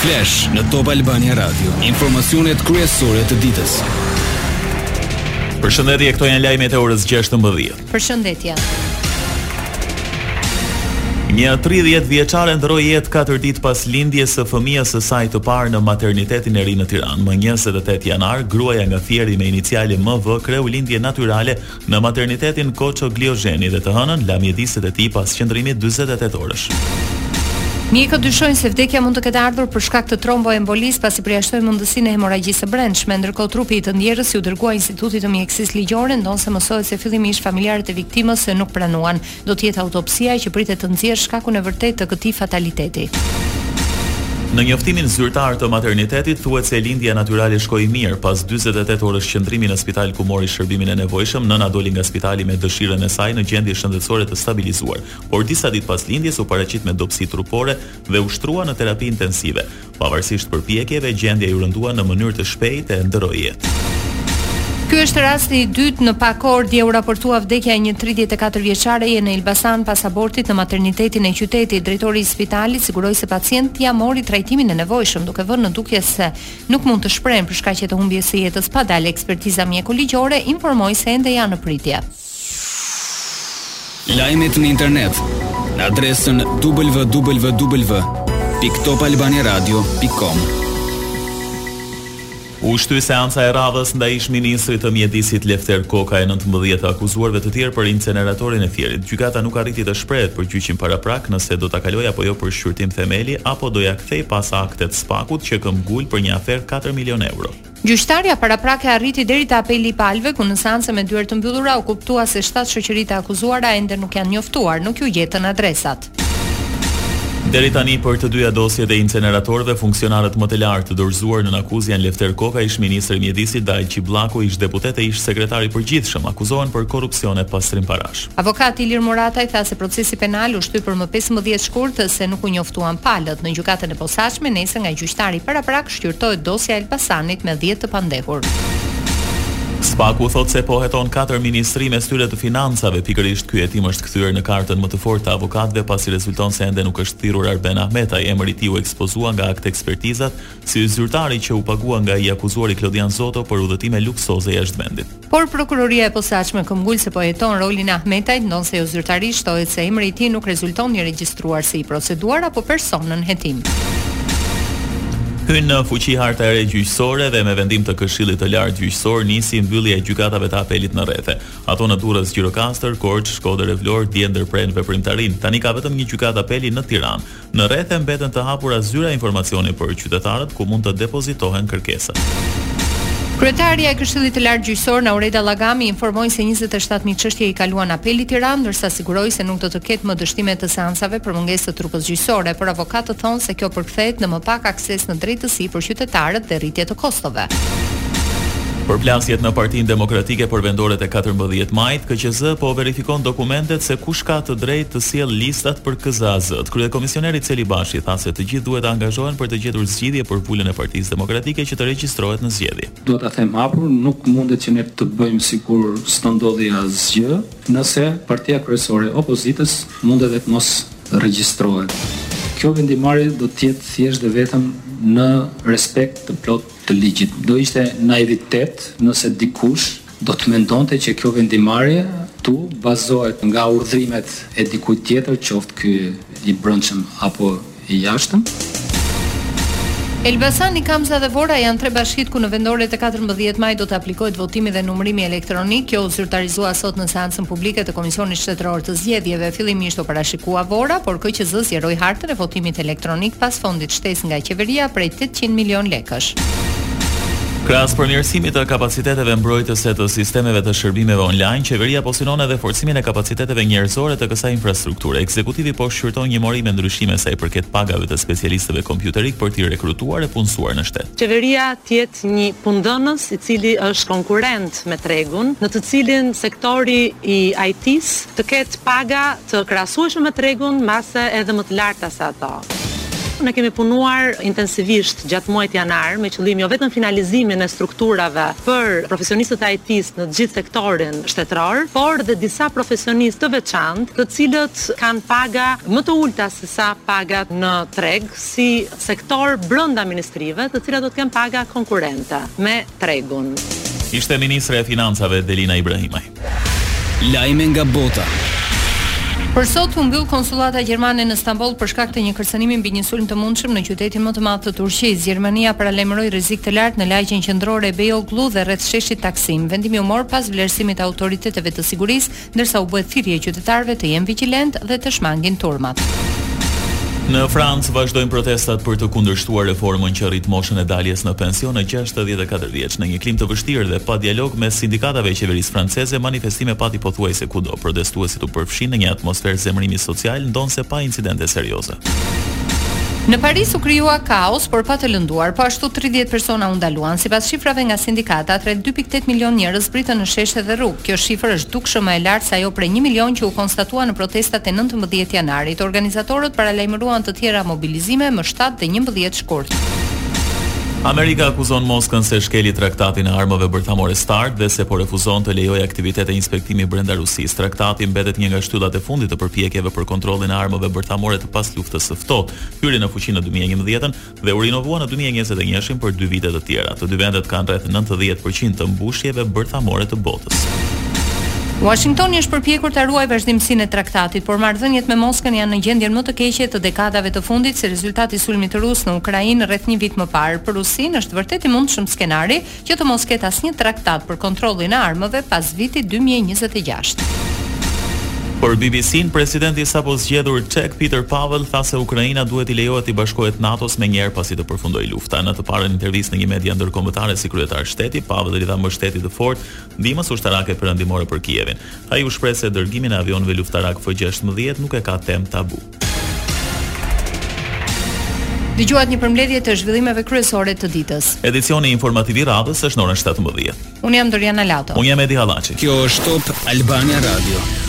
Flash në Top Albania Radio, informacionet kryesore të ditës. Përshëndetje, këto janë lajmet e orës 16. Përshëndetje. Një 30 vjeçare ndërroi jetë 4 ditë pas lindjes së fëmijës së saj të parë në maternitetin e ri në Tiranë. Më 28 janar, gruaja nga Fieri me iniciale MV kreu lindje natyrale Në maternitetin Koço Gliozheni dhe të hënën la mjediset e tij pas qëndrimit dyzet e tetë orësh. Mjekët dyshojnë se vdekja mund të ketë ardhur për shkak të tromboembolisë pasi përjashtojnë mundësinë e hemorragjisë së brendshme, ndërkohë trupi i të ndjerës iu dërgua Institutit të Mjekësisë Ligjore, ndonëse mësohet se fillimisht familjarët e viktimës nuk pranuan. Do të jetë autopsia që pritet të nxjerrë shkakun e vërtetë të këtij fataliteti. Në njoftimin zyrtar të maternitetit thuhet se lindja natyrale shkoi mirë. Pas 48 orësh qëndrimi në spital ku mori shërbimin e nevojshëm, nëna doli nga spitali me dëshirën e saj në gjendje shëndetësore të stabilizuar. Por disa ditë pas lindjes u paraqit me dobësi trupore dhe u shtrua në terapi intensive. Pavarësisht përpjekjeve, gjendja iu rëndua në mënyrë të shpejtë e ndërroi jetë. Ky është rasti i dytë në pak orë dje u raportua vdekja e një 34 vjeçareje në Elbasan pas abortit në maternitetin e qytetit. Drejtori i spitalit siguroi se pacientja mori trajtimin e nevojshëm, duke vënë në dukje se nuk mund të shprehen për shkaqet e humbjes së jetës pa dalë ekspertiza mjeko-ligjore, informoi se ende janë në pritje. Lajmet në internet në adresën www.topalbaniaradio.com. U shty seanca e radhës ndaj ish-ministrit të Mjedisit Lefter Koka e nëntëmbëdhjetë të akuzuarve të tjerë për inceneratorin e Fierit. Gjykata nuk arriti të shprehet për gjyqin paraprak nëse do ta kalojë apo jo për shqyrtim themeli apo do ia kthejë pas aktet SPAK-ut që këmbëngul për një aferë katër milionë euro. Gjyqtarja paraprake arriti deri te Apeli i Palëve, ku në seancën me dyer të mbyllura u kuptua se shtatë shoqëri të akuzuara ende nuk janë njoftuar, nuk iu gjetën adresat. Deri tani për të dyja dosjet e inceneratorëve funksionarët më të lartë të dorëzuar nën akuzë janë Lefter Koka, ish-ministër i Mjedisit dhe Alqi Bllako, ish-deputet e ish-sekretar i Përgjithshëm, akuzohen për korrupsion e pastrim parash. Avokati Ilir Murataj tha se procesi penal u shty për më pesëmbëdhjetë shkurt se nuk u njoftuan palët. Në Gjykatën e Posaçme nesër nga gjyqtari paraprak Shqyrtohet dosja e Elbasanit me dhjetë të pandehur. SPAK-u thotë se po heton katër ministri, mes tyre të Financave. Pikërisht ky hetim është kthyer në kartën më të fortë të avokatëve, pasi rezulton se ende nuk është thirrur Arben Ahmetaj. Emri i tij u ekspozua nga aktekspertizat si zyrtari që u pagua nga i akuzuari Klodian Zoto për udhëtime luksoze jashtë vendit. Por Prokuroria e Posaçme këmbëngul se po heton rolin e Ahmetajt, ndonëse jo zyrtarisht thuhet se emri i tij nuk rezulton i regjistruar si i proceduar apo person nën hetim. Hyn në fuqi harta e re gjyqësore dhe me vendim të Këshillit të Lartë Gjyqësor nisi mbyllja e gjykatave të Apelit në rrethe. Ato në Durrës, Gjirokastër, Korçë, Shkodër e Vlorë dje ndërprenë veprimtarinë. Tani ka vetëm një gjykatë Apeli në Tiranë. Në rrethe mbeten të hapura zyra informacioni për qytetarët ku mund të depozitohen kërkesat. Kryetarja e Këshillit të Lartë Gjyqësor, Naureda Llagami, informoi se njëzet e shtatë mijë çështje i kaluan Apelit Tiranë, ndërsa siguroi se nuk do të ketë më dështime të seancave për mungesë të trupës gjyqësore, por avokatët thonë se kjo përkthehet në më pak akses në drejtësi për qytetarët dhe rritje të kostove. Përplasjet në Partinë Demokratike për vendoret e katërmbëdhjetë majit, KQZ po verifikon dokumentet se kush ka të drejtë të sjellë listat për KZAZ. Kryekomisioneri Celibashi tha se të gjithë duhet të angazhohen për të gjetur zgjidhje për vulën e Partisë Demokratike që të regjistrohet në zgjedhje. Dua ta them hapur, nuk mundet që ne të bëjmë sikur s'do ndodhi asgjë, nëse partia kryesore e opozitës mund edhe të mos regjistrohet. Kjo vendimmarrje do të jetë thjesht dhe vetëm në respekt të plotë të ligjit. Do ishte naivitet nëse dikush, Do të mendonte që kjo vendimmarrje do bazohet nga urdhrimet e dikujt tjetër, qoftë ky i brendshëm apo i jashtëm. Elbasani, Kamza dhe Vora janë tre bashkitë ku në vendoret e katërmbëdhjetë maj do të aplikohet votimi dhe numërimi elektronik. Kjo u zyrtarizua sot në seancën publike të Komisionit Shtetëror të Zgjedhjeve. Fillimisht u parashikua Vora, por KQZ zgjeroi hartën e votimit elektronik pas fondit shtesë nga qeveria prej tetëqind milionë lekësh. Krahas përmirësimit të kapaciteteve mbrojtëse të sistemeve të shërbimeve online, qeveria po synon edhe forcimin e kapaciteteve njerëzore të kësaj infrastrukture. Ekzekutivi po shqyrton një mori me ndryshime sa i përket pagave të specialistëve kompjuterikë për t'i rekrutuar e punësuar në shtet. Qeveria të jetë një punëdhënës i cili është konkurrent me tregun, në të cilin sektori i IT-së të ketë paga Të krahasueshme me tregun, mbase edhe më të larta se ato. Ne kemi punuar intensivisht gjatë muajit janar me qëllim jo vetëm finalizimin e strukturave për profesionistët e IT-së në të gjithë sektorin shtetëror, por dhe disa profesionistë të veçantë, të cilët kanë paga më të ulëta se sa pagat në treg si sektor brenda ministrive, të cilat do të kenë paga konkurrente me tregun. Ishte ministrja e Financave, Delina Ibrahimaj. Lajme nga bota. Për sot u mbyll konsullata gjermane në Stamboll për shkak të një kërcënimi mbi një sulm të mundshëm në qytetin më të madh të Turqisë. Gjermania paralajmëroi rrezik të lartë në lagjen qendrore Beyoğlu dhe rreth sheshit Taksim. Vendimi u mor pas vlerësimit të autoriteteve të sigurisë, ndërsa u bëhet thirrje qytetarëve të jenë vigjilentë dhe të shmangin turmat. Në Francë vazhdojnë protestat për të kundërshtuar reformën që rrit moshën e daljes në pension në gjashtëdhjetë e katër Vjeç, në një klimë të vështirë dhe pa dialog mes sindikatave e qeverisë franceze, manifestime pati pothuajse kudo. Protestuesit u përfshinë në një atmosferë zemërimi social, ndonëse pa incidente serioze. Në Paris u krijua kaos, por pa të lënduar. Po ashtu 30 persona u ndaluan. Sipas shifrave nga sindikatat, rreth 2.8 milion njerëz zbritën në sheshe dhe rrugë. Kjo shifër është dukshëm më e lartë se ajo prej 1 milion që u konstatua në protestat e 19 janarit. Organizatorët paralajmëruan të tjera mobilizime mobilizime më shtatë dhe njëmbëdhjetë shkurt. Amerika akuzon Moskën se shkeli Traktatin e Armëve Bërthamore START dhe se po refuzon të lejojë aktivitete inspektimi brenda Rusisë. Traktati mbetet një nga shtyllat e fundit të përpjekjeve për kontrollin e armëve bërthamore të pasluftës së ftohtë. Hyri në fuqi në dy mijë e njëmbëdhjetën dhe u rinovua në dy mijë e njëzet e një-shin për dy vite të tjera. Të dy vendet kanë rreth nëntëdhjetë për qind të mbushjeve bërthamore të botës. Botës. Uashingtoni është përpjekur ta ruajë vazhdimësinë e traktatit, por marrëdhëniet me Moskën janë në gjendjen më të keqe të dekadave të fundit si rezultat i sulmit rus në Ukrainë rreth një vit më parë. Për Rusinë është vërtet i mundshëm skenari që të mos ketë asnjë traktat për kontrollin e armëve pas vitit dy mijë e njëzet e gjashtë. Për BBC-në, presidenti i sapozgjedhur çek, Peter Pavel, tha se Ukraina duhet t'i lejohet t'i bashkohet NATO-s menjëherë pasi të përfundojë lufta. Lufta. Në të parën intervistë në një media ndërkombëtare si kryetar shteti, Pavel i dha mbështetje të fortë ndihmës ushtarake perëndimore për Kievin. Ai u shpreh se dërgimin e avionëve luftarakë F-16 nuk e ka temë tabu. Dëgjuat një përmbledhje të zhvillimeve kryesore të ditës. Edicioni informativ i radhës është në orën 17. Unë jam Doriana Lato. Unë jam Edi Hallaçi. Kjo është Top Albania Radio.